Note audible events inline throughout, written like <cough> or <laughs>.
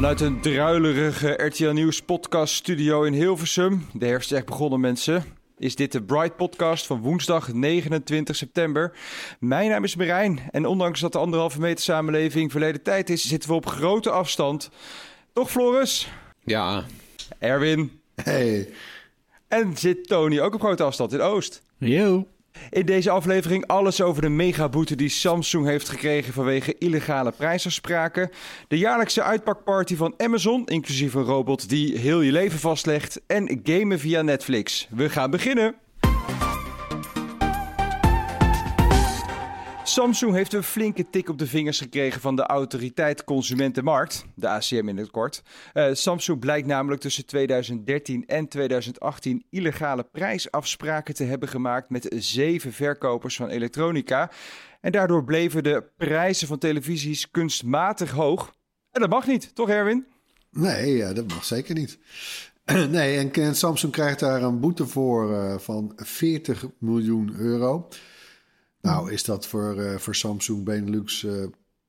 Vanuit een druilerige RTL Nieuws podcast studio in Hilversum. De herfst is echt begonnen mensen. Is dit de Bright podcast van woensdag 29 september. Mijn naam is Marijn en ondanks dat de anderhalve meter samenleving verleden tijd is... zitten we op grote afstand. Toch Floris? Ja. Erwin? Hey. En zit Tony ook op grote afstand in Oost? Yo. In deze aflevering alles over de megaboete die Samsung heeft gekregen vanwege illegale prijsafspraken. De jaarlijkse uitpakparty van Amazon, inclusief een robot die heel je leven vastlegt. En gamen via Netflix. We gaan beginnen. Samsung heeft een flinke tik op de vingers gekregen van de autoriteit Consumentenmarkt, de ACM in het kort. Uh, Samsung blijkt namelijk tussen 2013 en 2018 illegale prijsafspraken te hebben gemaakt met zeven verkopers van elektronica. En daardoor bleven de prijzen van televisies kunstmatig hoog. En dat mag niet, toch Erwin? Nee, ja, dat mag zeker niet. <clears throat> nee, en Samsung krijgt daar een boete voor uh, van 40 miljoen euro. Nou, is dat voor, uh, voor Samsung Benelux uh,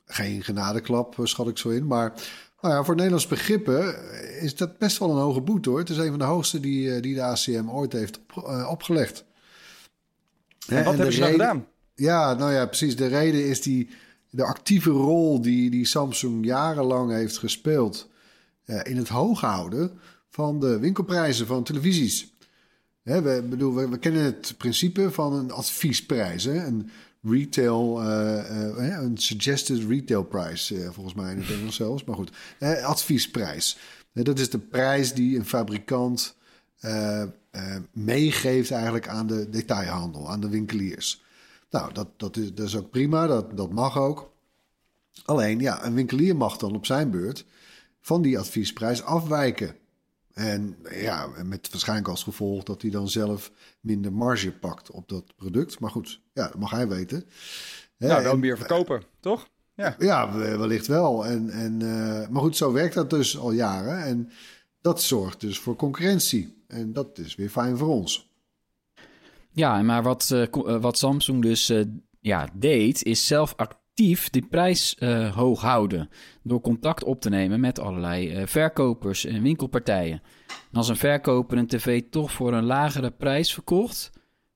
geen genadeklap, schat ik zo in. Maar nou ja, voor Nederlands begrippen is dat best wel een hoge boete hoor. Het is een van de hoogste die, die de ACM ooit heeft op, uh, opgelegd. En wat en hebben ze nou gedaan? Ja, nou ja, precies. De reden is die, de actieve rol die, die Samsung jarenlang heeft gespeeld in het hoog houden van de winkelprijzen van televisies. Hè, we, bedoel, we, kennen het principe van een adviesprijs. Hè? Een retail, uh, uh, een suggested retail price, uh, volgens mij in het Engels zelfs. Maar goed, adviesprijs. dat is de prijs die een fabrikant meegeeft eigenlijk aan de detailhandel, aan de winkeliers. Nou, dat, dat, is, dat is ook prima, dat, dat mag ook. Alleen, ja, een winkelier mag dan op zijn beurt van die adviesprijs afwijken. En ja, met waarschijnlijk als gevolg dat hij dan zelf minder marge pakt op dat product. Maar goed, ja, dat mag hij weten. Nou, dan meer verkopen, toch? Ja, ja wellicht wel. En, en, uh, maar goed, zo werkt dat dus al jaren. En dat zorgt dus voor concurrentie. En dat is weer fijn voor ons. Ja, maar wat, uh, wat Samsung dus uh, ja, deed, is zelf actief die prijs uh, hoog houden. Door contact op te nemen met allerlei uh, verkopers en winkelpartijen. En als een verkoper een tv toch voor een lagere prijs verkocht,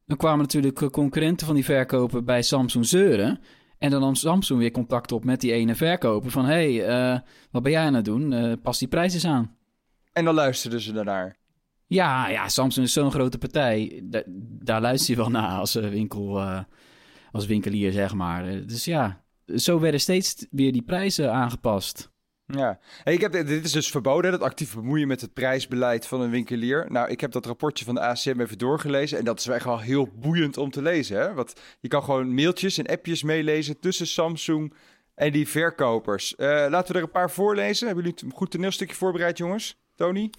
dan kwamen natuurlijk concurrenten van die verkoper bij Samsung zeuren. En dan nam Samsung weer contact op met die ene verkoper van... hé, hey, uh, wat ben jij aan het doen? pas die prijs eens aan. En dan luisterden ze daarnaar? Ja, ja Samsung is zo'n grote partij. Da daar luister je wel naar als winkel... als winkelier, zeg maar. Dus ja, zo werden steeds weer die prijzen aangepast. Ja, hey, ik heb, dit is dus verboden, dat actief bemoeien met het prijsbeleid van een winkelier. Nou, ik heb dat rapportje van de ACM even doorgelezen en dat is echt wel heel boeiend om te lezen. Hè? Want je kan gewoon mailtjes en appjes meelezen tussen Samsung en die verkopers. Uh, laten we er een paar voorlezen. Hebben jullie een goed toneelstukje voorbereid, jongens? Tony?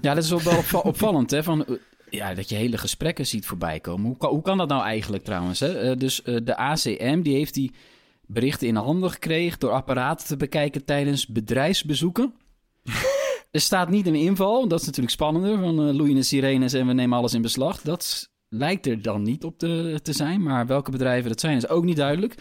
Ja, dat is wel, wel opvallend, hè? Van, ja, dat je hele gesprekken ziet voorbij komen. Hoe kan, hoe kan dat nou eigenlijk trouwens? Hè? Uh, dus uh, de ACM, die heeft die berichten in handen gekregen door apparaten te bekijken tijdens bedrijfsbezoeken. <laughs> er staat niet een inval, dat is natuurlijk spannender, van uh, loeiende sirenes en we nemen alles in beslag. Dat lijkt er dan niet op te, te zijn, maar welke bedrijven dat zijn is ook niet duidelijk.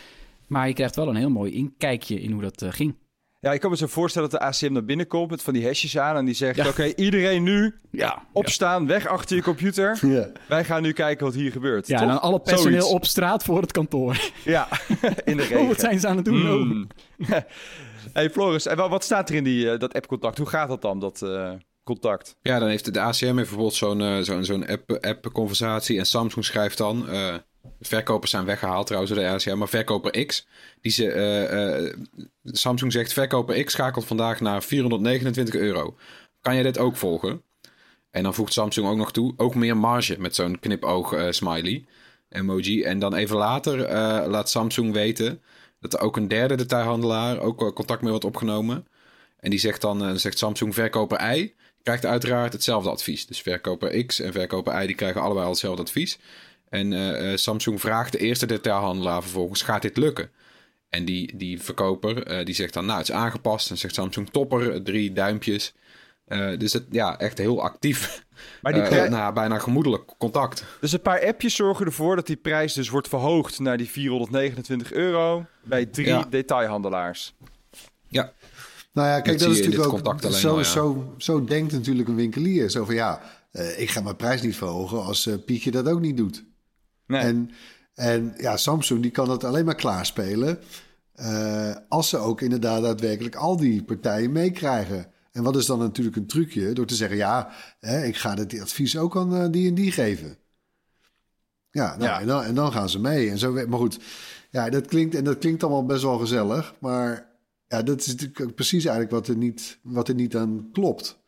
Maar je krijgt wel een heel mooi inkijkje in hoe dat uh, ging. Ja, ik kan me zo voorstellen dat de ACM naar binnen komt met van die hesjes aan en die zegt: Oké, iedereen nu ja. opstaan, weg achter je computer. <laughs> Ja. Wij gaan nu kijken wat hier gebeurt. Ja, en dan alle personeel Zoiets. op straat voor het kantoor. <laughs> Ja, in de <laughs> regen. wat zijn ze aan het doen? Mm. Hey Floris, en wat staat er in die, uh, dat appcontact? Hoe gaat dat dan, dat uh, contact? Ja, dan heeft de ACM bijvoorbeeld zo'n uh, zo'n zo'n app-conversatie. App en Samsung schrijft dan... verkopers zijn weggehaald trouwens door de ACM. Maar verkoper X, die ze, Samsung zegt... Verkoper X schakelt vandaag naar 429 euro. Kan je dit ook volgen? En dan voegt Samsung ook nog toe... Ook meer marge met zo'n knipoog-smiley emoji. En dan even later laat Samsung weten dat er ook een derde detailhandelaar ook contact mee wordt opgenomen. En die zegt dan, zegt Samsung verkoper Y krijgt uiteraard hetzelfde advies. Dus verkoper X en verkoper Y die krijgen allebei al hetzelfde advies. En uh, Samsung vraagt de eerste detailhandelaar vervolgens, gaat dit lukken? En die, die verkoper uh, die zegt dan, nou het is aangepast. En zegt Samsung topper, drie duimpjes. Uh, dus het, ja, echt heel actief. <laughs> Maar die uh, nou, bijna gemoedelijk contact. Dus een paar appjes zorgen ervoor dat die prijs dus wordt verhoogd naar die 429 euro bij drie ja. detailhandelaars. Ja. Nou ja, kijk, dat, is natuurlijk ook zo, al, ja. zo, zo denkt natuurlijk een winkelier. Zo van ja, uh, ik ga mijn prijs niet verhogen als uh, Pietje dat ook niet doet. Nee. En, en ja, Samsung die kan dat alleen maar klaarspelen uh, als ze ook inderdaad daadwerkelijk al die partijen meekrijgen. En wat is dan natuurlijk een trucje? Door te zeggen, ja, hè, ik ga dit advies ook aan uh, die en die geven. Ja, nou, ja. En, dan, en, dan, gaan ze mee. En zo, maar goed, ja, dat klinkt, en dat klinkt allemaal best wel gezellig. Maar ja, dat is natuurlijk precies eigenlijk wat er niet, wat er niet aan klopt.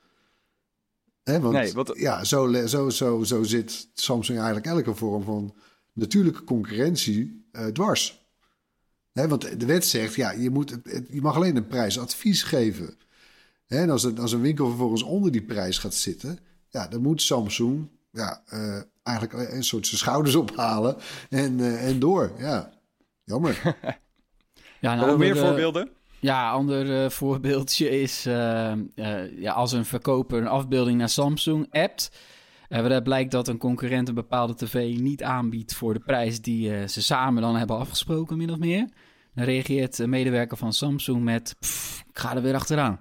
Hè, want nee, wat... ja, zo, zo, zo, zo zit Samsung eigenlijk elke vorm van natuurlijke concurrentie uh, dwars. Hè, want de wet zegt, ja, je, moet, je mag alleen een prijsadvies geven. En als, het, als een winkel vervolgens onder die prijs gaat zitten, ja, dan moet Samsung ja, uh, eigenlijk een soort zijn schouders <laughs> ophalen en, uh, en door. Ja, jammer. <laughs> ja, nou, meer voorbeelden? Ja, ander uh, voorbeeldje is ja, als een verkoper een afbeelding naar Samsung appt. Waaruit blijkt dat een concurrent een bepaalde tv niet aanbiedt voor de prijs die ze samen dan hebben afgesproken, min of meer. Dan reageert de medewerker van Samsung met: Ik ga er weer achteraan.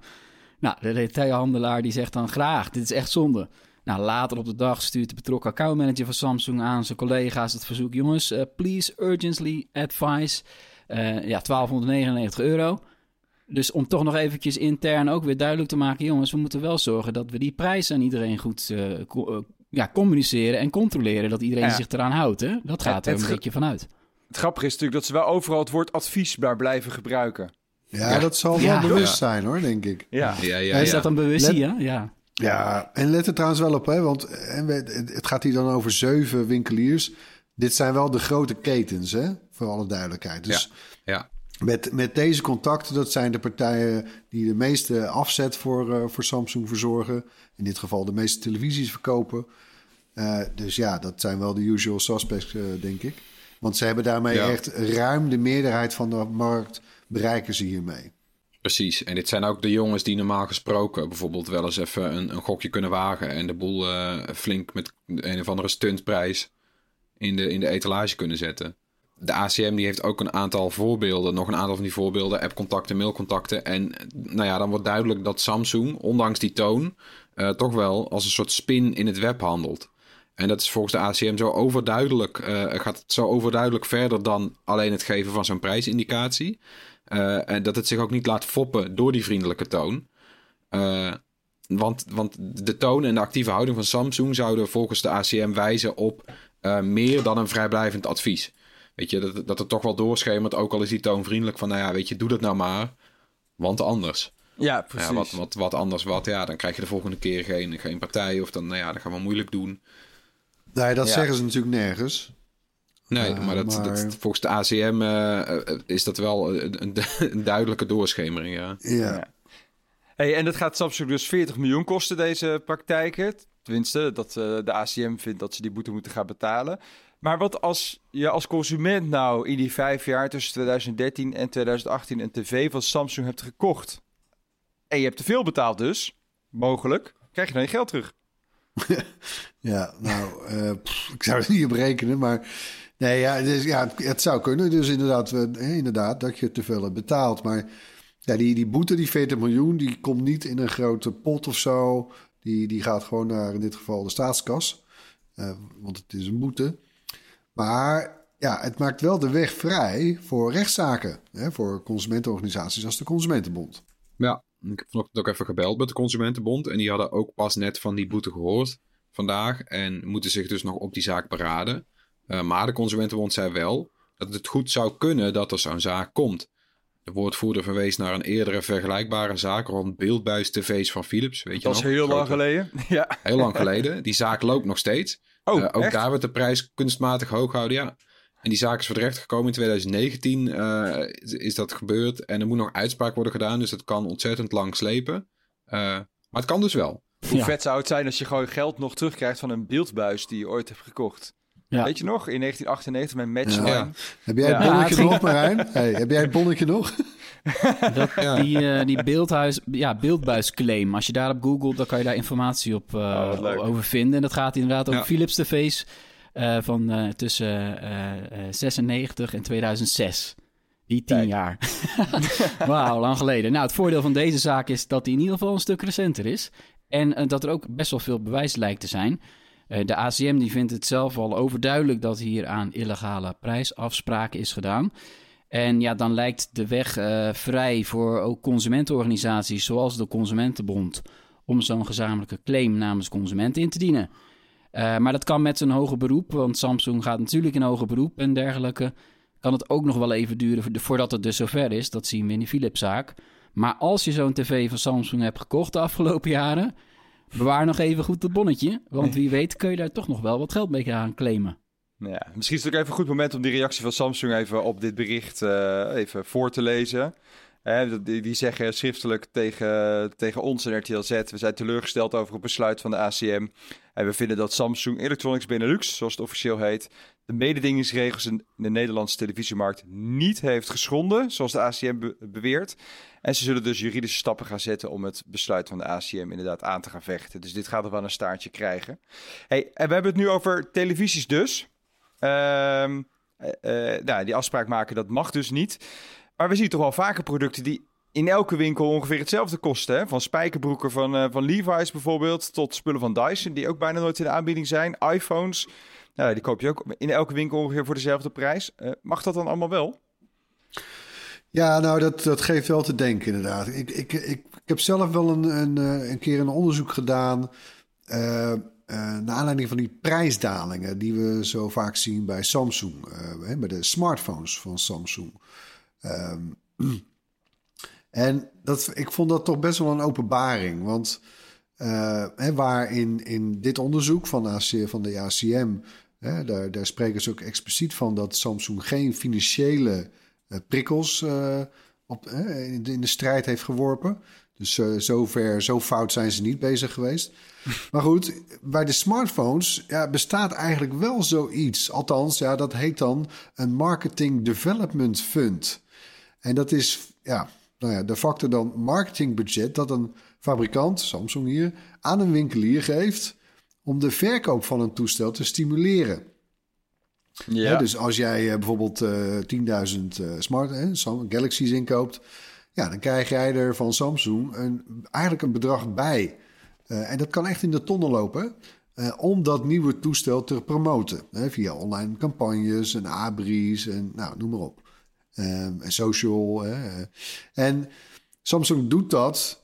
Nou, de detailhandelaar die zegt dan graag, dit is echt zonde. Nou, later op de dag stuurt de betrokken accountmanager van Samsung aan zijn collega's het verzoek... jongens, uh, please urgently advise. Uh, ja, 1299 euro. Dus om toch nog eventjes intern ook weer duidelijk te maken... jongens, we moeten wel zorgen dat we die prijs aan iedereen goed uh, ja, communiceren... en controleren dat iedereen ja. zich eraan houdt. Hè? Dat gaat er een beetje vanuit. Het grappige is natuurlijk dat ze wel overal het woord advies daar blijven gebruiken. Ja, ja, dat zal wel ja. bewust zijn hoor, denk ik. Ja, ja, ja, Is dat een bewust ja? ja? Ja, en let er trouwens wel op, hè, want het gaat hier dan over zeven winkeliers. Dit zijn wel de grote ketens, hè, voor alle duidelijkheid. Dus ja. Met, met deze contacten, dat zijn de partijen die de meeste afzet voor, uh, voor Samsung verzorgen. In dit geval de meeste televisies verkopen. Uh, dus ja, dat zijn wel de usual suspects, uh, denk ik. Want ze hebben daarmee echt ruim de meerderheid van de markt bereiken ze hiermee. Precies, en dit zijn ook de jongens die normaal gesproken bijvoorbeeld wel eens even een, een gokje kunnen wagen en de boel flink met een of andere stuntprijs in de, in de etalage kunnen zetten. De ACM die heeft ook een aantal voorbeelden, nog een aantal van die voorbeelden, appcontacten, mailcontacten. En nou ja, dan wordt duidelijk dat Samsung, ondanks die toon, uh, toch wel als een soort spin in het web handelt. En dat is volgens de ACM zo overduidelijk, uh, gaat het zo overduidelijk verder dan alleen het geven van zo'n prijsindicatie. Uh, en dat het zich ook niet laat foppen door die vriendelijke toon. Want, want de toon en de actieve houding van Samsung zouden volgens de ACM wijzen op meer dan een vrijblijvend advies. Weet je, dat, dat het toch wel doorschemert, ook al is die toon vriendelijk van, nou ja, weet je, doe dat nou maar, want anders. Ja, precies. Ja, wat, wat, wat anders wat, ja, dan krijg je de volgende keer geen, geen partij of dan, nou ja, dan gaan we moeilijk doen. Nee, dat ja. zeggen ze natuurlijk nergens. Nee, uh, maar, dat, maar... Dat, volgens de ACM uh, is dat wel een, <laughs> een, duidelijke doorschemering, ja. Ja. ja. Hey, en dat gaat Samsung dus 40 miljoen kosten, deze praktijken. Tenminste, dat uh, de ACM vindt dat ze die boete moeten gaan betalen. Maar wat als je als consument nou in die vijf jaar tussen 2013 en 2018 een tv van Samsung hebt gekocht... en je hebt te veel betaald dus, mogelijk, krijg je dan je geld terug? <laughs> ja, nou, pff, ik zou het niet op rekenen, maar Nee, ja, dus, ja, het zou kunnen. Dus inderdaad, inderdaad dat je te veel hebt betaald. Maar ja, die, die boete, die 40 miljoen, die komt niet in een grote pot of zo. Die, die gaat gewoon naar, in dit geval, de staatskas. Uh, want het is een boete. Maar ja, het maakt wel de weg vrij voor rechtszaken. Hè, voor consumentenorganisaties als de Consumentenbond. Ja, ik heb vanochtend ook even gebeld met de Consumentenbond. En die hadden ook pas net van die boete gehoord vandaag. En moeten zich dus nog op die zaak beraden. Uh, maar de Consumentenbond zei wel dat het goed zou kunnen dat er zo'n zaak komt. De woordvoerder verwees naar een eerdere vergelijkbare zaak rond beeldbuis-tv's van Philips. Weet je dat is heel lang geleden. <laughs> Ja. Heel lang geleden. Die zaak loopt nog steeds. Oh, uh, ook echt? daar werd de prijs kunstmatig hoog gehouden, ja. En die zaak is voor de rechter gekomen in 2019 uh, is dat gebeurd. En er moet nog uitspraak worden gedaan, dus dat kan ontzettend lang slepen. Uh, maar het kan dus wel. Hoe ja. vet zou het zijn als je gewoon geld nog terugkrijgt van een beeldbuis die je ooit hebt gekocht? Ja. Weet je nog, in 1998 met Matchline. Ja. Heb jij het bonnetje <laughs> nog, Marijn? Hey, heb jij het bonnetje nog? Dat, die, uh, die beeldhuis, ja, beeldbuisclaim. Als je daarop googelt, dan kan je daar informatie op uh, oh, over vinden. En dat gaat inderdaad over Philips TV's uh, van uh, tussen uh, 96 en 2006. Die tien Kijk. jaar. <laughs> Wauw, lang geleden. Nou, het voordeel van deze zaak is dat die in ieder geval een stuk recenter is. En dat er ook best wel veel bewijs lijkt te zijn. de ACM die vindt het zelf al overduidelijk dat hier aan illegale prijsafspraken is gedaan. En ja, dan lijkt de weg vrij voor ook consumentenorganisaties zoals de Consumentenbond... om zo'n gezamenlijke claim namens consumenten in te dienen. Uh, maar dat kan met een hoger beroep, want Samsung gaat natuurlijk in hoger beroep en dergelijke. Kan het ook nog wel even duren voordat het dus zover is. Dat zien we in die Philips-zaak. Maar als je zo'n tv van Samsung hebt gekocht de afgelopen jaren, bewaar nog even goed het bonnetje. Want <laughs> wie weet kun je daar toch nog wel wat geld mee gaan claimen. Ja, misschien is het ook even een goed moment om die reactie van Samsung even op dit bericht uh, even voor te lezen. Die, die, zeggen schriftelijk tegen, tegen ons en RTL Z... we zijn teleurgesteld over het besluit van de ACM... en we vinden dat Samsung Electronics Benelux, zoals het officieel heet... de mededingingsregels in de Nederlandse televisiemarkt niet heeft geschonden... zoals de ACM be beweert. En ze zullen dus juridische stappen gaan zetten... om het besluit van de ACM inderdaad aan te gaan vechten. Dus dit gaat er wel een staartje krijgen. Hey, en we hebben het nu over televisies dus... Um, nou, die afspraak maken, dat mag dus niet... Maar we zien toch wel vaker producten die in elke winkel ongeveer hetzelfde kosten. Hè? Van spijkerbroeken van, uh, van Levi's bijvoorbeeld tot spullen van Dyson... die ook bijna nooit in de aanbieding zijn. iPhones, nou, die koop je ook in elke winkel ongeveer voor dezelfde prijs. Mag dat dan allemaal wel? Ja, nou, dat, dat geeft wel te denken inderdaad. Ik, ik, ik, heb zelf wel een, een, een keer een onderzoek gedaan... uh, naar aanleiding van die prijsdalingen die we zo vaak zien bij Samsung, uh, bij de smartphones van Samsung. Um, <clears throat> en dat, ik vond dat toch best wel een openbaring. Want uh, hè, waar in, in dit onderzoek van, AC, van de ACM, daar, daar spreken ze ook expliciet van dat Samsung geen financiële prikkels op, in de strijd heeft geworpen. Dus uh, zover, zo fout zijn ze niet bezig geweest. Maar goed, bij de smartphones ja, bestaat eigenlijk wel zoiets. Althans, ja, dat heet dan een Marketing Development Fund. En dat is ja, nou ja, de factor dan marketingbudget dat een fabrikant, Samsung hier, aan een winkelier geeft om de verkoop van een toestel te stimuleren. Ja. Dus als jij uh, bijvoorbeeld uh, 10.000 uh, smart uh, Galaxies inkoopt, ja, dan krijg jij er van Samsung een, eigenlijk een bedrag bij. Uh, en dat kan echt in de tonnen lopen. Uh, om dat nieuwe toestel te promoten. Hè, via online campagnes en abris en nou, noem maar op. Um, en social. Hè. En Samsung doet dat,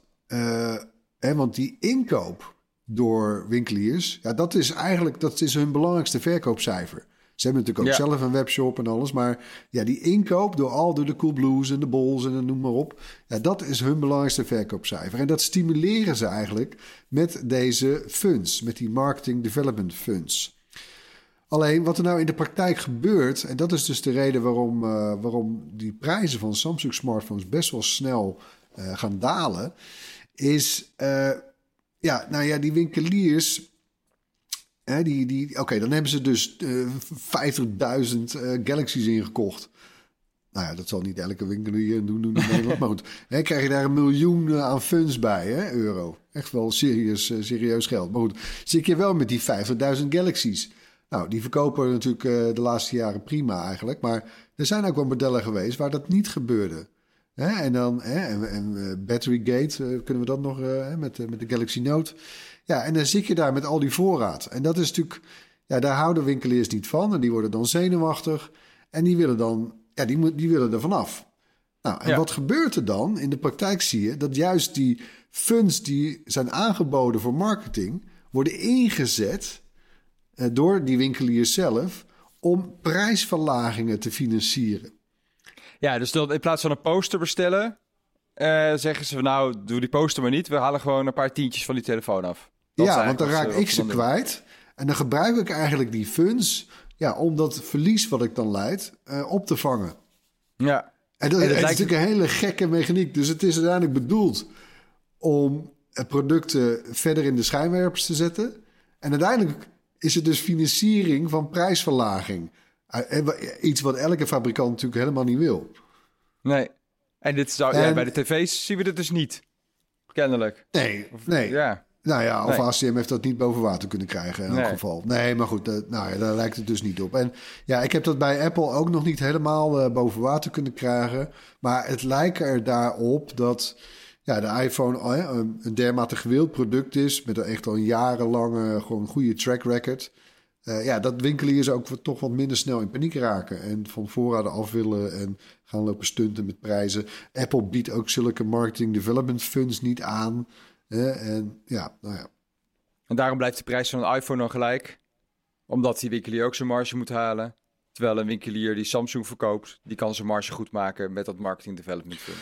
hè, want die inkoop door winkeliers, ja, dat is eigenlijk dat is hun belangrijkste verkoopcijfer. Ze hebben natuurlijk ook ja. zelf een webshop en alles, maar ja, die inkoop door al door de Coolblues en de Bols en noem maar op, ja, dat is hun belangrijkste verkoopcijfer. En dat stimuleren ze eigenlijk met deze funds, met die marketing development funds. Alleen wat er nou in de praktijk gebeurt, en dat is dus de reden waarom, uh, waarom die prijzen van Samsung smartphones best wel snel uh, gaan dalen, is uh, ja, nou ja, die winkeliers. Hè, die, die, Oké, okay, dan hebben ze dus 50.000 Galaxies ingekocht. Nou ja, dat zal niet elke winkelier doen, doen in <laughs> Nederland. Maar goed, hè, krijg je daar een miljoen aan funds bij, hè, euro. Echt wel serieus, serieus geld. Maar goed, zit je wel met die 50.000 Galaxies. Nou, die verkopen natuurlijk uh, de laatste jaren prima eigenlijk. Maar er zijn ook wel modellen geweest waar dat niet gebeurde. Hè? En dan, hè? en, en uh, Batterygate, uh, kunnen we dat nog met, met de Galaxy Note. Ja, en dan zit je daar met al die voorraad. En dat is natuurlijk, ja, daar houden winkeliers niet van. En die worden dan zenuwachtig. En die willen dan, ja, die, die willen er vanaf. Nou, en Ja. wat gebeurt er dan? In de praktijk zie je dat juist die funds die zijn aangeboden voor marketing worden ingezet eh, door die winkeliers zelf om prijsverlagingen te financieren. Ja, dus in plaats van een poster bestellen, eh, zeggen ze van nou, doe die poster maar niet. We halen gewoon een paar tientjes van die telefoon af. Dat ja, want dan raak ik ze kwijt. En dan gebruik ik eigenlijk die funds ja, om dat verlies wat ik dan leid eh, op te vangen. Ja, En dat, En het is natuurlijk een hele gekke mechaniek. Dus het is uiteindelijk bedoeld om eh, producten verder in de schijnwerpers te zetten. En uiteindelijk is het dus financiering van prijsverlaging. Eh, Iets wat elke fabrikant natuurlijk helemaal niet wil. nee. En dit zou, ja, bij de tv's zien we dit dus niet. Kennelijk. Nee, nee. Ja. Nou ja, of Nee. ACM heeft dat niet boven water kunnen krijgen in elk Nee. geval. Nee, maar goed, dat- nou ja, daar lijkt het dus niet op. En ja, ik heb dat bij Apple ook nog niet helemaal eh, boven water kunnen krijgen. Maar het lijkt er daarop dat ja, de iPhone eh, een, dermate gewild product is... met een echt al een jarenlange gewoon goede track record... Eh, ja, dat winkeliers ook toch wat minder snel in paniek raken. En van voorraden af willen en gaan lopen stunten met prijzen. Apple biedt ook zulke marketing development funds niet aan. En ja, nou ja. En daarom blijft de prijs van een iPhone dan gelijk. Omdat die winkelier ook zijn marge moet halen. Terwijl een winkelier die Samsung verkoopt, die kan zijn marge goed maken met dat marketing development fund.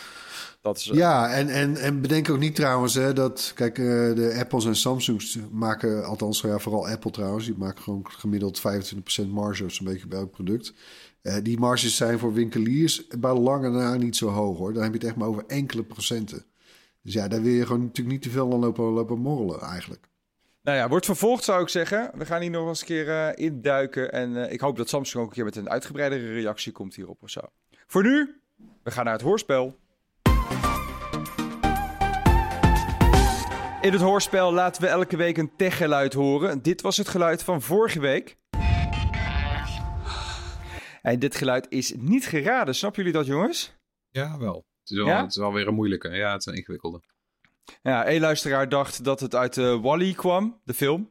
Dat is, eh, Ja, en, en, en bedenk ook niet trouwens hè, dat... Kijk, eh, de Apples en Samsungs maken... Althans, ja, vooral Apple trouwens. Die maken gewoon gemiddeld 25% marge... zo'n beetje bij elk product. Eh, die marges zijn voor winkeliers bij lange na niet zo hoog hoor. Dan heb je het echt maar over enkele procenten. Dus ja, daar wil je gewoon natuurlijk niet te veel aan lopen, lopen morrelen eigenlijk. Nou ja, wordt vervolgd zou ik zeggen. We gaan hier nog eens een keer eh, induiken. En eh, ik hoop dat Samsung ook een keer met een uitgebreidere reactie komt hierop of zo. Voor nu, we gaan naar het hoorspel. In het hoorspel laten we elke week een techgeluid horen. Dit was het geluid van vorige week. En dit geluid is niet geraden. Snappen jullie dat, jongens? Ja, wel. Het is wel, Ja? het is wel weer een moeilijke. Ja, het is een ingewikkelde. Ja, één luisteraar dacht dat het uit de Wally kwam, de film.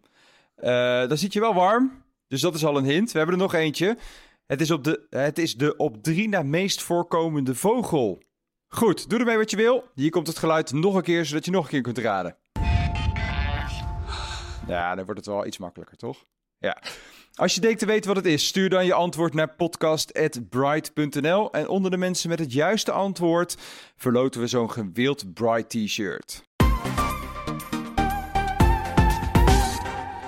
Eh dan zit je wel warm, dus dat is al een hint. We hebben er nog eentje. Het is, op de, het is de op drie na meest voorkomende vogel. Goed, doe ermee wat je wil. Hier komt het geluid nog een keer, zodat je nog een keer kunt raden. Ja, dan wordt het wel iets makkelijker, toch? Ja. Als je denkt te weten wat het is, stuur dan je antwoord naar podcast.bright.nl. En onder de mensen met het juiste antwoord verloten we zo'n gewild Bright t-shirt.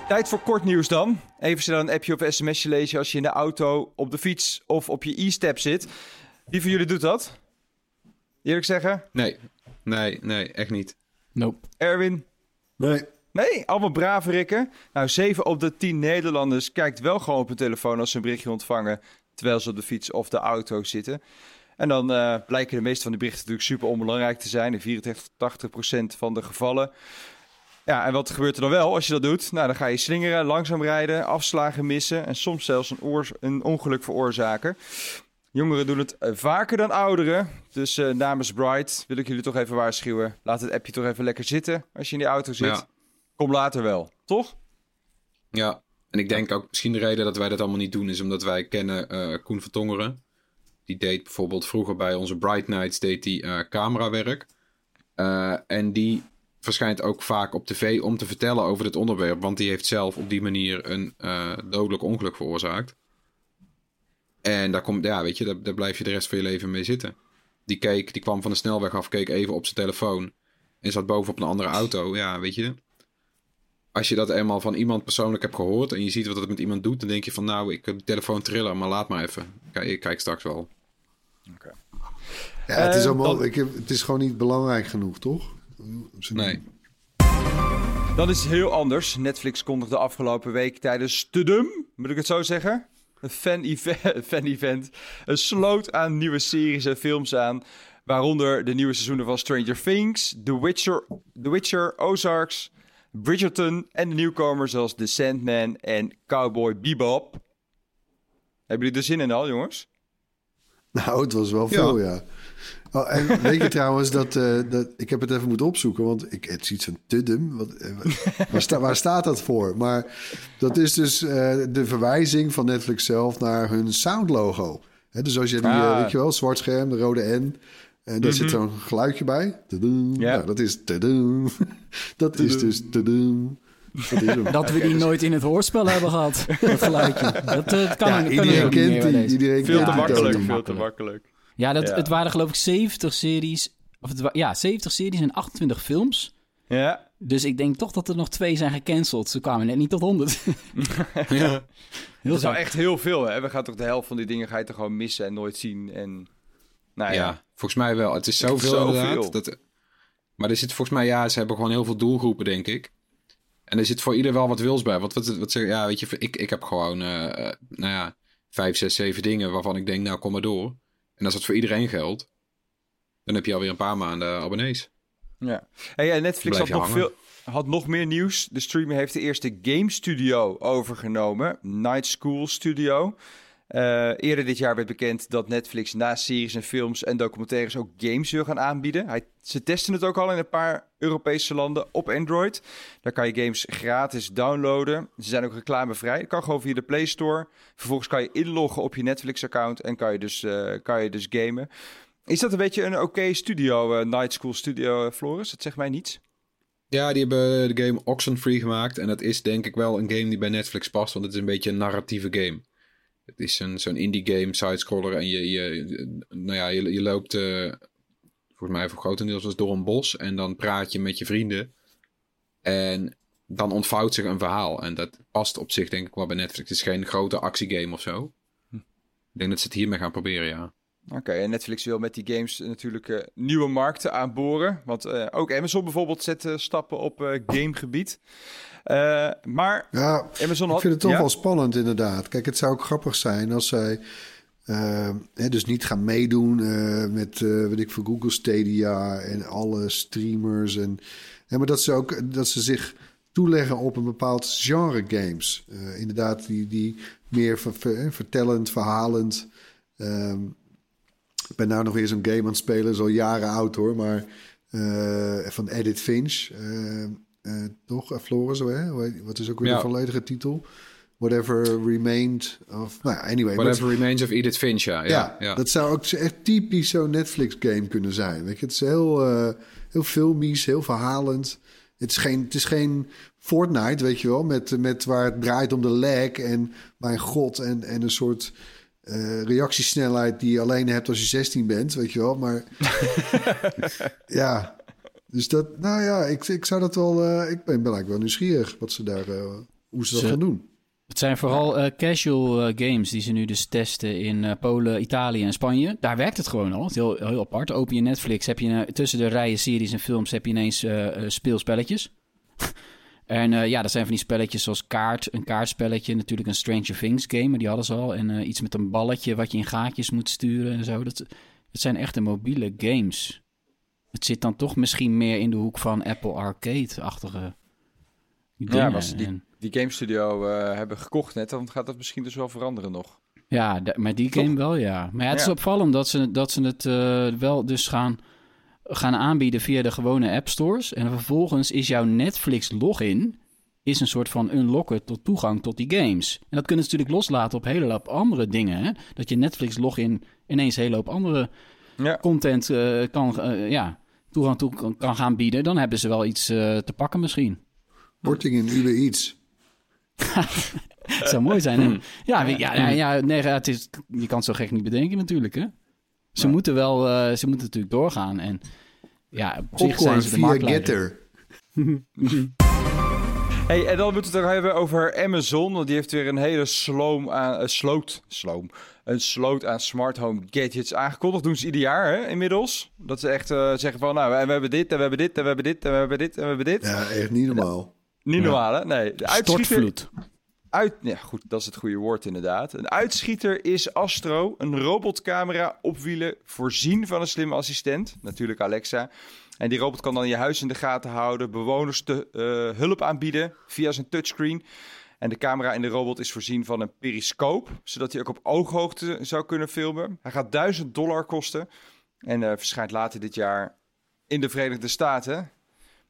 Tijd voor kort nieuws dan. Even snel een appje of sms'je lezen als je in de auto, op de fiets of op je e-step zit. Wie van jullie doet dat? Eerlijk zeggen? Nee, nee, nee, echt niet. Nope. Erwin? Nee, Nee, allemaal brave rikken. Nou, 7 op de 10 Nederlanders kijkt wel gewoon op hun telefoon als ze een berichtje ontvangen... terwijl ze op de fiets of de auto zitten. En dan eh, blijken de meeste van die berichten natuurlijk super onbelangrijk te zijn... in 84, 80% van de gevallen. Ja, en wat gebeurt er dan wel als je dat doet? Nou, dan ga je slingeren, langzaam rijden, afslagen missen... en soms zelfs een, een ongeluk veroorzaken. Jongeren doen het eh, vaker dan ouderen. Dus eh, namens Bright wil ik jullie toch even waarschuwen. Laat het appje toch even lekker zitten als je in die auto zit. Ja. Kom later wel, toch? Ja, en ik denk ook misschien de reden dat wij dat allemaal niet doen is omdat wij kennen eh, Koen van Tongeren. Die deed bijvoorbeeld vroeger bij onze Bright Nights deed die, eh, camerawerk. Eh, en die verschijnt ook vaak op tv om te vertellen over dit onderwerp. Want die heeft zelf op die manier een dodelijk ongeluk veroorzaakt. En daar, komt, ja, weet je, daar blijf je de rest van je leven mee zitten. Die keek, die kwam van de snelweg af, keek even op zijn telefoon. En zat bovenop een andere auto. Ja, weet je. Als je dat eenmaal van iemand persoonlijk hebt gehoord. en je ziet wat het met iemand doet. dan denk je van, nou, ik heb de telefoon trillen, maar laat maar even. Kijk, ik kijk straks wel. ja, het, is Eh, allemaal, dan- ik heb, het is gewoon niet belangrijk genoeg, toch? Nee. Dan is het heel anders. Netflix kondigde afgelopen week tijdens Tudum, moet ik het zo zeggen? Een fan-event, <laughs> fan-event. Een sloot aan nieuwe series en films aan. Waaronder de nieuwe seizoenen van Stranger Things, The Witcher, The Witcher Ozarks, Bridgerton en de nieuwkomers zoals The Sandman en Cowboy Bebop. Hebben jullie er zin in al, jongens? Nou, het was wel veel, ja. Oh, en weet je trouwens dat, eh, dat... Ik heb het even moeten opzoeken, want ik, het is iets van Tudum. Wat, eh, waar, sta- waar staat dat voor? Maar dat is dus eh, de verwijzing van Netflix zelf naar hun soundlogo. Hè, dus als je die, Ah. weet je wel, zwart scherm, de rode N. En daar zit zo'n geluidje bij. Tadoem. Ja. Nou, dat is tadoem. <laughs> Dat is dus tadoem. Dat. Dat we die nooit in het hoorspel hebben gehad. Dat geluidje. Dat eh, kan, ja, kan iedereen ook niet meer kent die. Iedereen Veel kent te makkelijk, veel te makkelijk. Ja, dat, Ja. het waren geloof ik 70 series. Of het ja, 70 series en 28 films. Ja, Dus ik denk toch dat er nog twee zijn gecanceld. Ze kwamen net niet tot 100. <laughs> Ja. Heel dat is nou echt heel veel, hè? We gaan toch de helft van die dingen ga je toch gewoon missen en nooit zien. En, nou ja. Ja, volgens mij wel. Het is zoveel, Zoveel. inderdaad. Dat, maar er zit volgens mij, ja, ze hebben gewoon heel veel doelgroepen, denk ik. En er zit voor ieder wel wat wils bij. Wat, wat, wat zeg, ja, weet je, ik, ik heb gewoon, eh, nou ja, vijf, zes, zeven dingen waarvan ik denk, nou, kom maar door. En als dat voor iedereen geldt, dan heb je alweer een paar maanden abonnees. Ja. Hey, en Netflix had nog, hangen. veel, had nog meer nieuws. De streamer heeft de eerste game studio overgenomen. Night School Studio. Eh, eerder dit jaar werd bekend dat Netflix naast series en films en documentaires ook games wil gaan aanbieden. Hij, ze testen het ook al in een paar Europese landen op Android. Daar kan je games gratis downloaden. Ze zijn ook reclamevrij. Dat kan gewoon via de Play Store. Vervolgens kan je inloggen op je Netflix-account en kan je, dus, eh, kan je dus gamen. Is dat een beetje een oké studio, eh, Night School Studio, Floris? Dat zegt mij niets. Ja, die hebben de game Oxenfree gemaakt. En dat is denk ik wel een game die bij Netflix past, want het is een beetje een narratieve game. Het is een, zo'n indie game, sidescroller. En je, je, nou ja, je, je loopt, eh, volgens mij voor grotendeels was door een bos. En dan praat je met je vrienden. En dan ontvouwt zich een verhaal. En dat past op zich denk ik wel bij Netflix. Het is geen grote actiegame of zo. Ik denk dat ze het hiermee gaan proberen, ja. Oké, en Netflix wil met die games natuurlijk eh, nieuwe markten aanboren. Want eh, ook Amazon bijvoorbeeld zet eh, stappen op eh, gamegebied. Eh, maar Ja, Amazon had... ik vind het toch ja? wel spannend inderdaad. Kijk, het zou ook grappig zijn als zij eh, hè, dus niet gaan meedoen eh, met, eh weet ik voor Google Stadia en alle streamers. En, hè, maar dat ze ook dat ze zich toeleggen op een bepaald genre games. Eh, inderdaad, die, die meer ver- ver- vertellend, verhalend. Ehm, ik ben nou nog weer zo'n game aan het spelen, al jaren oud hoor, maar eh, van Edith Finch. eh, toch, uh, Floris, hè? Wat is ook weer Ja. de volledige titel? Whatever Remained of... Nou ja, anyway. Whatever Remains of Edith Finch, ja. ja, dat zou ook echt typisch zo'n Netflix-game kunnen zijn. Weet je, het is heel, heel filmisch, heel verhalend. Het is geen, het is geen Fortnite, weet je wel, met, met waar het draait om de lag en mijn god en, en een soort eh, reactiesnelheid die je alleen hebt als je 16 bent, weet je wel. Maar <laughs> ja, dus dat, nou ja, ik, ik zou dat wel, eh, ik ben, ben eigenlijk wel nieuwsgierig wat ze daar, eh, hoe ze dat Ze- gaan doen. Het zijn vooral eh, casual games die ze nu dus testen in eh, Polen, Italië en Spanje. Daar werkt het gewoon al. Het heel, heel apart. Open je Netflix, heb je tussen de rijen series en films heb je ineens speelspelletjes. En eh, ja, dat zijn van die spelletjes zoals kaart, een kaartspelletje. Natuurlijk een Stranger Things game, maar die hadden ze al. En eh, iets met een balletje wat je in gaatjes moet sturen en zo. Dat, het zijn echte mobiele games. Het zit dan toch misschien meer in de hoek van Apple Arcade-achtige dingen. maar ze die, die game studio eh, hebben gekocht net, dan gaat dat misschien dus wel veranderen nog. Ja, maar die Toch? game wel, ja. Maar ja, het is Ja. opvallend dat ze, dat ze het wel dus gaan, gaan aanbieden via de gewone app stores. En vervolgens is jouw Netflix login is een soort van unlocken tot toegang tot die games. En dat kunnen ze natuurlijk loslaten op een hele hoop andere dingen. Hè? Dat je Netflix login ineens een hele hoop andere Ja. content eh, kan, eh, ja, toegang toe kan, kan gaan bieden. Dan hebben ze wel iets eh, te pakken misschien. Korting in Uber Eats. Het <laughs> zou mooi zijn. Hè? Ja, wie- ja, ja, ja, nee, het is, je kan het zo gek niet bedenken natuurlijk. Hè? Ze moeten wel, eh, ze moeten natuurlijk doorgaan. En ja, op zich zijn ze de via marktleider. Getter. <laughs> Hey, en dan moeten we het ook hebben over Amazon. Want die heeft weer een hele sloom aan, sloot, sloom, een sloot aan smart home gadgets aangekondigd. Doen ze ieder jaar hè, inmiddels. Dat ze echt eh, zeggen van, nou, we, we hebben dit en we hebben dit en we hebben dit en we hebben dit en we hebben dit. Ja, echt niet normaal. Niet normaal, hè? Nee. De uitschieter, Stortvloed. Goed, dat is het goede woord inderdaad. Een uitschieter is Astro, een robotcamera op wielen, voorzien van een slimme assistent, natuurlijk Alexa. En die robot kan dan je huis in de gaten houden, bewoners te, eh, hulp aanbieden via zijn touchscreen. En de camera in de robot is voorzien van een periscoop, zodat hij ook op ooghoogte zou kunnen filmen. Hij gaat 1000 dollar kosten en eh, verschijnt later dit jaar in de Verenigde Staten.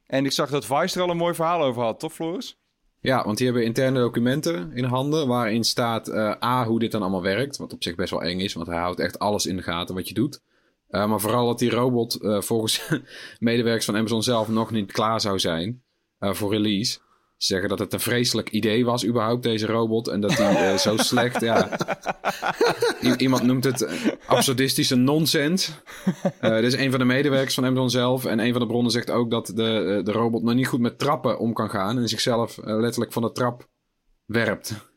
En ik zag dat Vice er al een mooi verhaal over had, toch Floris? Ja, want die hebben interne documenten in handen waarin staat uh, A, hoe dit dan allemaal werkt. Wat op zich best wel eng is, want hij houdt echt alles in de gaten wat je doet. Uh, maar vooral dat die robot uh, volgens <laughs> medewerkers van Amazon zelf nog niet klaar zou zijn voor release. Ze zeggen dat het een vreselijk idee was, überhaupt, deze robot. En dat hij zo <laughs> slecht, ja... iemand noemt het absurdistische nonsens. Uh, dit is een van de medewerkers van Amazon zelf. En een van de bronnen zegt ook dat de, de robot nog niet goed met trappen om kan gaan. En zichzelf letterlijk van de trap werpt.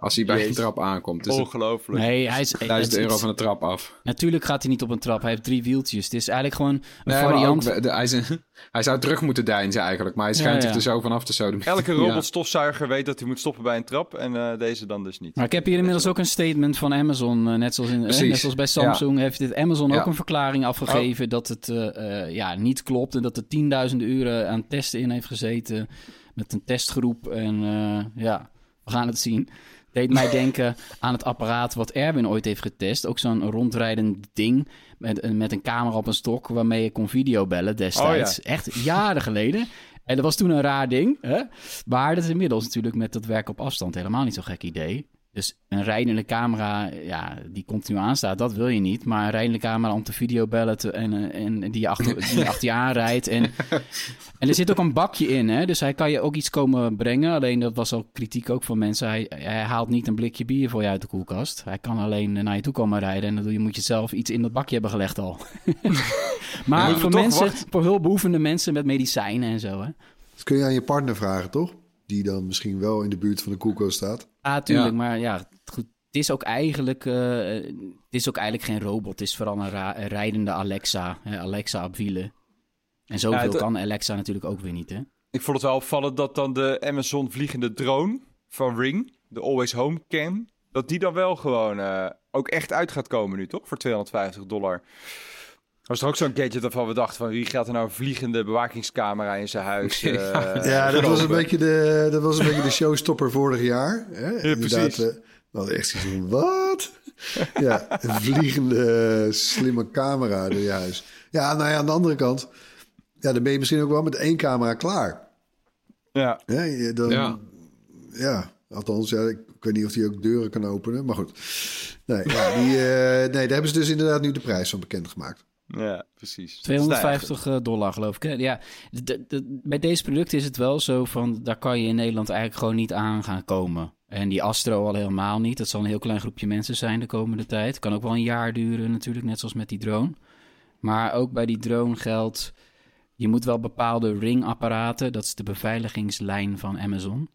Als hij bij een trap aankomt. Dus Ongelooflijk. Nee, hij is... 1000 euro van de trap af. Natuurlijk gaat hij niet op een trap. Hij heeft drie wieltjes. Het is eigenlijk gewoon een variant. Ook, de, hij, <laughs> hij, zou terug moeten deinzen eigenlijk. Maar hij schijnt ja, ja. er zo vanaf te zoden. Elke <laughs> robotstofzuiger weet dat hij moet stoppen bij een trap. En uh, deze dan dus niet. Maar ik heb hier inmiddels ook een statement van Amazon. Uh, net, zoals in, uh, net zoals bij Samsung heeft dit Amazon ook een verklaring afgegeven... Oh. dat het ja, niet klopt. En dat er tienduizenden uren aan testen in heeft gezeten. Met een testgroep. En ja, we gaan het zien deed mij denken aan het apparaat wat Erwin ooit heeft getest. Ook zo'n rondrijdend ding met, met een camera op een stok waarmee je kon videobellen destijds. Oh, Echt jaren geleden. En dat was toen een raar ding. Hè? Maar dat is inmiddels natuurlijk met dat werk op afstand helemaal niet zo'n gek idee. Dus een rijdende camera, ja, die continu aanstaat, dat wil je niet. Maar een rijdende camera om te videobellen te, en, eh, en die, achter, die <laughs> achter je aanrijdt. En, en er zit ook een bakje in, hè? dus hij kan je ook iets komen brengen. Alleen dat was al kritiek ook van mensen. Hij, hij haalt niet een blikje bier voor je uit de koelkast. Hij kan alleen naar je toe komen rijden. En dan moet je zelf iets in dat bakje hebben gelegd al. <laughs> maar voor mensen, voor hulpbehoevende mensen met medicijnen en zo. Hè? Dat kun je aan je partner vragen, toch? Die dan misschien wel in de buurt van de koelkast staat. Ja, tuurlijk. Maar ja, goed. Het is ook eigenlijk, uh, het is ook eigenlijk geen robot. Het is vooral een, rijdende Alexa. Hè? Alexa op wielen. En zoveel ja, kan Alexa natuurlijk ook weer niet, hè? Ik vond het wel opvallend dat dan de Amazon vliegende drone van Ring, de Always Home Cam, dat die dan wel gewoon uh, ook echt uit gaat komen nu, toch? Voor 250 dollar. Was er ook zo'n gadget waarvan we dachten van wie gaat er nou een vliegende bewakingscamera in zijn huis? Uh, <laughs> ja, dat was, een beetje de, dat was een beetje de showstopper vorig jaar. Hè? Ja, precies. Uh, we hadden echt wat? <laughs> ja, een vliegende slimme camera in je huis. Ja, nou ja, aan de andere kant, ja, dan ben je misschien ook wel met één camera klaar. Ja. ja dan, ja. ja. althans, ja, ik weet niet of die ook deuren kan openen, maar goed. Nee, ja, die, uh, nee daar hebben ze dus inderdaad nu de prijs van bekendgemaakt. Ja, precies. 250 eh, dollar geloof ik. Ja, bij deze producten is het wel zo van... daar kan je in Nederland eigenlijk gewoon niet aan gaan komen. En die Astro al helemaal niet. Dat zal een heel klein groepje mensen zijn de komende tijd. Kan ook wel een jaar duren natuurlijk, net zoals met die drone. Maar ook bij die drone geldt... je moet wel bepaalde ringapparaten... dat is de beveiligingslijn van Amazon...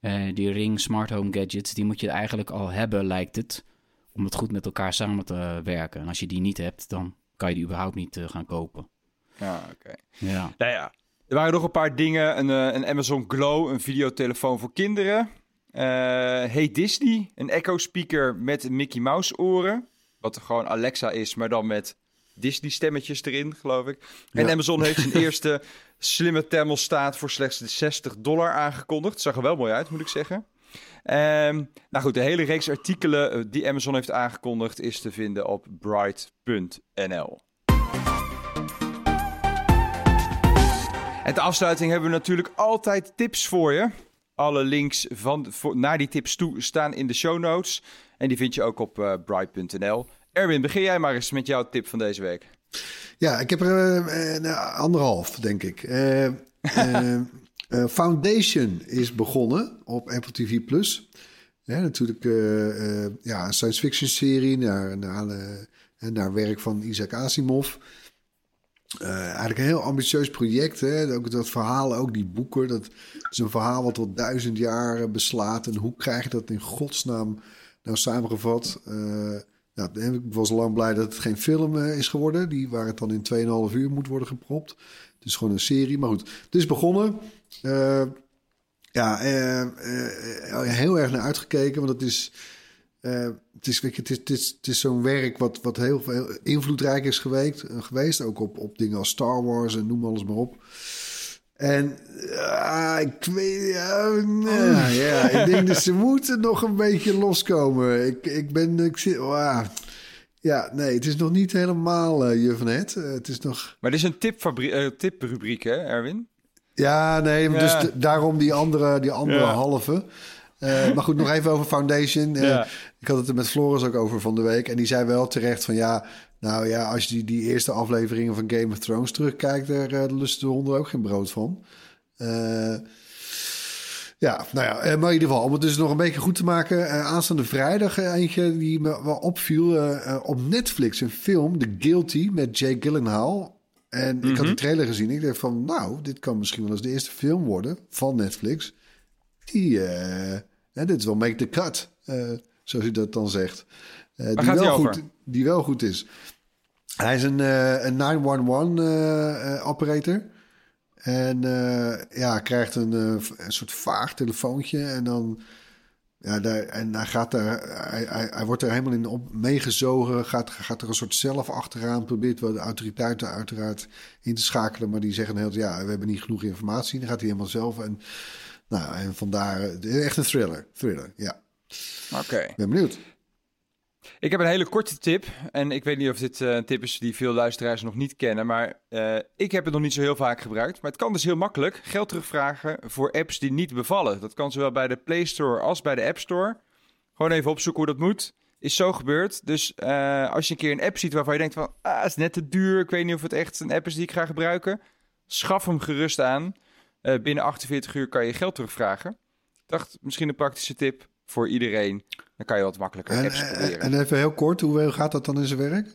Uh, die Ring Smart Home Gadgets, die moet je eigenlijk al hebben, lijkt het, om het goed met elkaar samen te werken. En als je die niet hebt, dan kan je die überhaupt niet uh, gaan kopen. Ja, oké. Ja. Nou ja, er waren nog een paar dingen. Een, uh, een Amazon Glow, een videotelefoon voor kinderen. Uh, hey Disney, een Echo speaker met Mickey Mouse oren. Wat er gewoon Alexa is, maar dan met Disney stemmetjes erin, geloof ik. Ja. En Amazon heeft zijn <laughs> eerste slimme thermostaat voor slechts 60 dollar aangekondigd. Zag er wel mooi uit, moet ik zeggen. Um, nou goed, de hele reeks artikelen eh, die Amazon heeft aangekondigd is te vinden op bright.nl. En de afsluiting hebben we natuurlijk altijd tips voor je. Alle links van, voor, naar die tips toe staan in de show notes. En die vind je ook op uh, bright.nl. Erwin, begin jij maar eens met jouw tip van deze week. Ja, ik heb er uh, anderhalf, denk ik. Uh, Uh, Foundation is begonnen op Apple TV Plus. natuurlijk uh, uh, ja, een science fiction serie naar, naar, naar werk van Isaac Asimov. eigenlijk een heel ambitieus project. Hè? Ook dat verhaal, ook die boeken. Dat is een verhaal wat tot duizend jaar beslaat. En hoe krijg je dat in godsnaam nou samengevat? nou, ik was lang blij dat het geen film is geworden. Die waar het dan in 2,5 uur moet worden gepropt. Het is gewoon een serie. Maar goed, het is begonnen. Uh, ja, uh, uh, heel erg naar uitgekeken, want het is, het is, weet je, het is, het is, zo'n werk wat, wat heel, heel invloedrijk is geweest, geweest. Ook op, op dingen als Star Wars en noem alles maar op. En uh, ik weet, ja, ja, ik denk dat ze moeten nog een beetje loskomen. Ik, ik ben, ik zit, uh, ja, nee, het is nog niet helemaal je van het. het is nog. Maar dit is een tiprubriek, tip hè, Erwin? Ja, nee, Ja. dus daarom die andere, die andere Ja. halve. Eh, maar goed, nog even over Foundation. Eh, Ja. Ik had het er met Floris ook over van de week. En die zei wel terecht van ja, nou ja, als je die, die eerste afleveringen van Game of Thrones terugkijkt, daar uh, lusten de honden ook geen brood van. Eh, ja, nou ja, eh, maar in ieder geval, om het dus nog een beetje goed te maken. eh, aanstaande vrijdag eh, eentje die me wel opviel. eh, eh, op Netflix een film, The Guilty, met Jake Gyllenhaal. En ik had die trailer gezien. Ik dacht van, nou, dit kan misschien wel eens de eerste film worden van Netflix. Die, hè, dit is wel make the cut, eh, zoals u dat dan zegt. Die, wel die goed, die wel goed is. Hij is een, een 911 eh, eh, operator. En ja, krijgt een, een soort vaag telefoontje. En dan. Ja, daar, en hij, gaat daar, hij, hij, hij wordt er helemaal in op meegezogen. Gaat, gaat er een soort zelf achteraan. Probeert wel de autoriteiten uiteraard in te schakelen. Maar die zeggen heel ja, we hebben niet genoeg informatie. Dan gaat hij helemaal zelf. En, nou, en vandaar. eh, Echt een thriller. Thriller, ja. Oké. Ben benieuwd. Ik heb een hele korte tip. En ik weet niet of dit eh, een tip is die veel luisteraars nog niet kennen. Maar eh, ik heb het nog niet zo heel vaak gebruikt. Maar het kan dus heel makkelijk geld terugvragen voor apps die niet bevallen. Dat kan zowel bij de Play Store als bij de App Store. Gewoon even opzoeken hoe dat moet. Is zo gebeurd. Dus eh, als je een keer een app ziet waarvan je denkt van... Ah, het is net te duur. Ik weet niet of het echt een app is die ik ga gebruiken. Schaf hem gerust aan. Binnen 48 uur kan je geld terugvragen. Ik dacht, misschien een praktische tip voor iedereen. Dan kan je wat makkelijker En, apps en, proberen. en even heel kort, hoe gaat dat dan in zijn werk?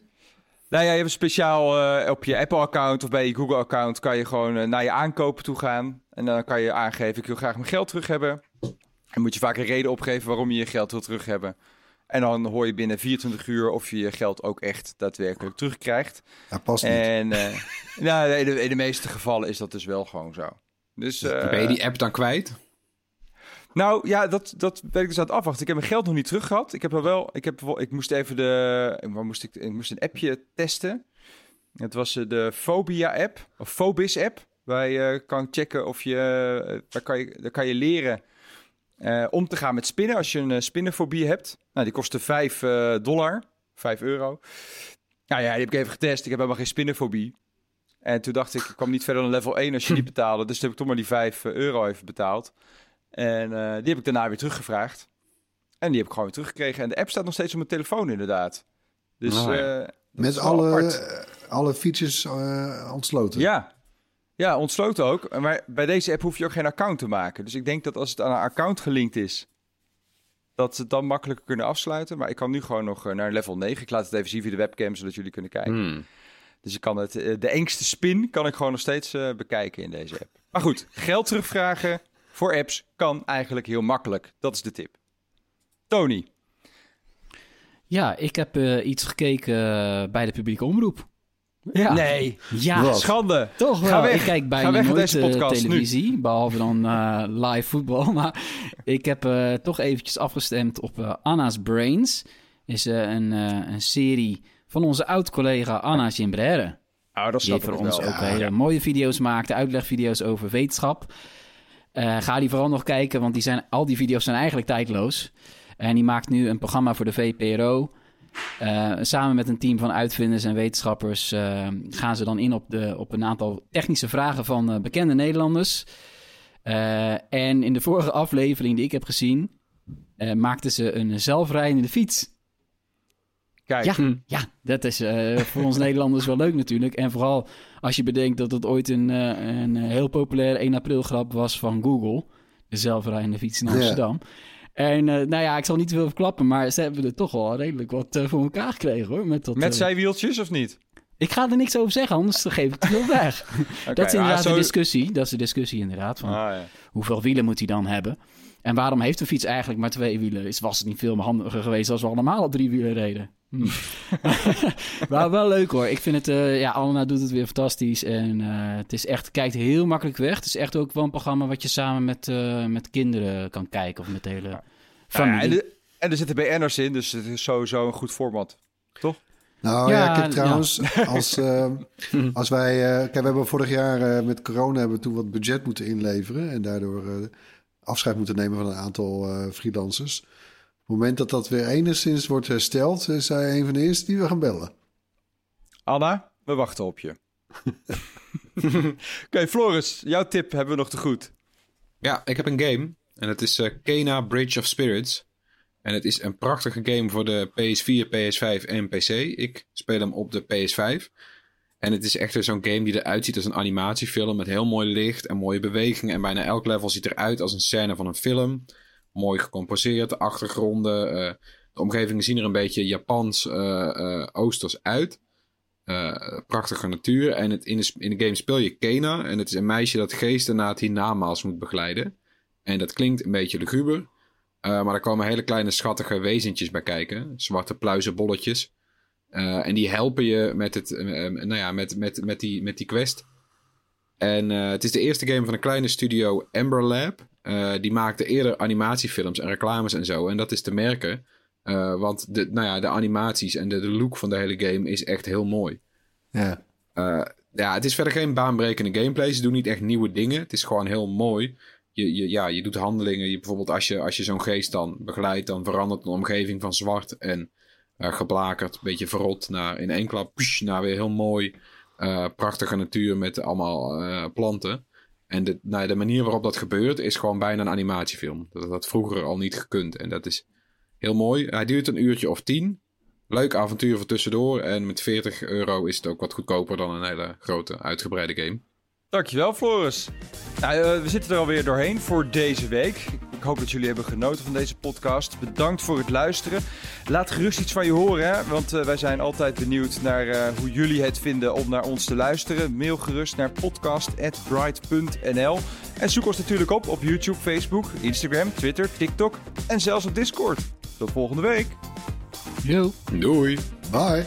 Nou ja, je hebt een speciaal eh, op je Apple-account of bij je Google-account kan je gewoon eh, naar je aankopen toe gaan. En dan kan je aangeven, ik wil graag mijn geld terug hebben. En moet je vaak een reden opgeven waarom je je geld wil terug hebben. En dan hoor je binnen 24 uur of je je geld ook echt daadwerkelijk terugkrijgt. Ja, past niet. En eh, <laughs> nou, in, de, in de meeste gevallen is dat dus wel gewoon zo. Dus, eh, ben je die app dan kwijt? Nou ja, dat, dat ben ik dus aan het afwachten. Ik heb mijn geld nog niet terug gehad. Ik heb er wel, ik, heb, wel- ik moest even de, waar moest ik, ik moest een appje testen. Het was eh, de Phobia app, of Phobis app. Waar je kan checken of je, eh, daar kan je, daar kan je leren eh, om te gaan met spinnen. Als je een eh, spinnenfobie hebt. Nou, die kostte 5 eh, dollar, 5 euro. Nou ja, die heb ik even getest. Ik heb helemaal geen spinnenfobie. En toen dacht ik, ik kwam niet verder dan level 1 als je die <laughs> betaalde. Dus toen heb ik toch maar die 5 euro even betaald. En eh, die heb ik daarna weer teruggevraagd. En die heb ik gewoon weer teruggekregen. En de app staat nog steeds op mijn telefoon, inderdaad. Dus Oh, ja. eh, Met alle, apart. alle features eh, ontsloten. Ja. ja, ontsloten ook. Maar bij deze app hoef je ook geen account te maken. Dus ik denk dat als het aan een account gelinkt is, dat ze het dan makkelijker kunnen afsluiten. Maar ik kan nu gewoon nog naar level 9. Ik laat het even zien via de webcam, zodat jullie kunnen kijken. Hmm. Dus ik kan het, de engste spin kan ik gewoon nog steeds eh, bekijken in deze app. Maar goed, geld terugvragen voor apps kan eigenlijk heel makkelijk. Dat is de tip. Tony. Ja, ik heb eh, iets gekeken eh, bij de publieke omroep. Ja. Nee, Ja, Wat? schande. toch wel. Ga weg. Ik kijk bijna Ga weg uit nooit deze eh, podcast, nu. televisie, behalve dan eh, live voetbal. <laughs> Maar ik heb eh, toch eventjes afgestemd op Anna's Brains. Is een, eh, een serie van onze oud-collega Anna Gimbrère. Nou, dat Die voor ik ons wel. ook Ja. hele mooie video's maakt, uitlegvideo's over wetenschap. Eh, ga die vooral nog kijken, want die zijn, al die video's zijn eigenlijk tijdloos. En die maakt nu een programma voor de VPRO. Eh, samen met een team van uitvinders en wetenschappers eh, gaan ze dan in op, de, op een aantal technische vragen van bekende Nederlanders. En in de vorige aflevering die ik heb gezien, maakten ze een zelfrijdende fiets. Kijk, Ja, ja, dat is eh, voor ons <laughs> Nederlanders wel leuk natuurlijk. En vooral als je bedenkt dat het ooit een, eh, een heel populair 1 april grap was van Google. De zelfrijdende fiets in Ja. Amsterdam. En eh, nou ja, ik zal niet te veel verklappen, maar ze hebben er toch wel redelijk wat voor elkaar gekregen hoor. Met, dat, met zijwieltjes of niet? Ik ga er niks over zeggen, anders geef ik te veel weg. <laughs> Dat is ah, inderdaad zo- de discussie. Dat is de discussie inderdaad. Van Ah, ja. hoeveel wielen moet hij dan hebben? En waarom heeft een fiets eigenlijk maar twee wielen? Is, was het niet veel handiger geweest als we allemaal op drie wielen reden? Hm. <laughs> maar wel leuk hoor. Ik vind het, eh ja, Anna doet het weer fantastisch. En eh, het is echt, kijkt heel makkelijk weg. Het is echt ook wel een programma wat je samen met, eh, met kinderen kan kijken. Of met de hele familie. ja, en, de- en er zitten BN'ers in, dus het is sowieso een goed format. Nou ja, Ja, kijk trouwens, als, eh, <laughs> als wij... eh, kijk, we hebben vorig jaar eh, met corona hebben we toen wat budget moeten inleveren... en daardoor eh, afscheid moeten nemen van een aantal eh, freelancers. Op het moment dat dat weer enigszins wordt hersteld... is zij een van de eerste die we gaan bellen. Anna, we wachten op je. <laughs> Oké, Floris, jouw tip hebben we nog te goed. Ja, ik heb een game. En het is uh, Kena Bridge of Spirits. En het is een prachtige game voor de PS4, PS5 en PC. Ik speel hem op de PS5. En het is echt zo'n game die eruit ziet als een animatiefilm. Met heel mooi licht en mooie bewegingen. En bijna elk level ziet eruit als een scène van een film. Mooi gecomposeerd. De achtergronden. Uh, de omgevingen zien er een beetje Japans, uh, oosters uit. prachtige natuur. En het, in, de, in de game speel je Kena. En het is een meisje dat geesten na het hiernamaals moet begeleiden. En dat klinkt een beetje luguber. maar er komen hele kleine schattige wezentjes bij kijken. Zwarte pluizenbolletjes. En die helpen je met, het, nou ja, met, met, met, die, met die quest. En het is de eerste game van een kleine studio, Ember Lab. Die maakte eerder animatiefilms en reclames en zo. En dat is te merken. want de, nou ja, de animaties en de, de, look van de hele game is echt heel mooi. Ja. ja, het is verder geen baanbrekende gameplay. Ze doen niet echt nieuwe dingen. Het is gewoon heel mooi. Je, je, ja, je doet handelingen. Je, bijvoorbeeld als je, als je zo'n geest dan begeleidt, dan verandert de omgeving van zwart en geblakerd, een beetje verrot, naar in één klap push, naar weer heel mooi, prachtige natuur met allemaal planten. En de, nou, de manier waarop dat gebeurt is gewoon bijna een animatiefilm. Dat had vroeger al niet gekund. En dat is heel mooi. Hij duurt een uurtje of tien. Leuk avontuur voor tussendoor. En met 40 euro is het ook wat goedkoper dan een hele grote, uitgebreide game. Dankjewel, Floris. Nou, we zitten er alweer doorheen voor deze week. Ik hoop dat jullie hebben genoten van deze podcast. Bedankt voor het luisteren. Laat gerust iets van je horen, hè? want uh, wij zijn altijd benieuwd naar uh, hoe jullie het vinden om naar ons te luisteren. Mail gerust naar podcast.bright.nl en zoek ons natuurlijk op op YouTube, Facebook, Instagram, Twitter, TikTok en zelfs op Discord. Tot volgende week. Yo. Doei. Bye.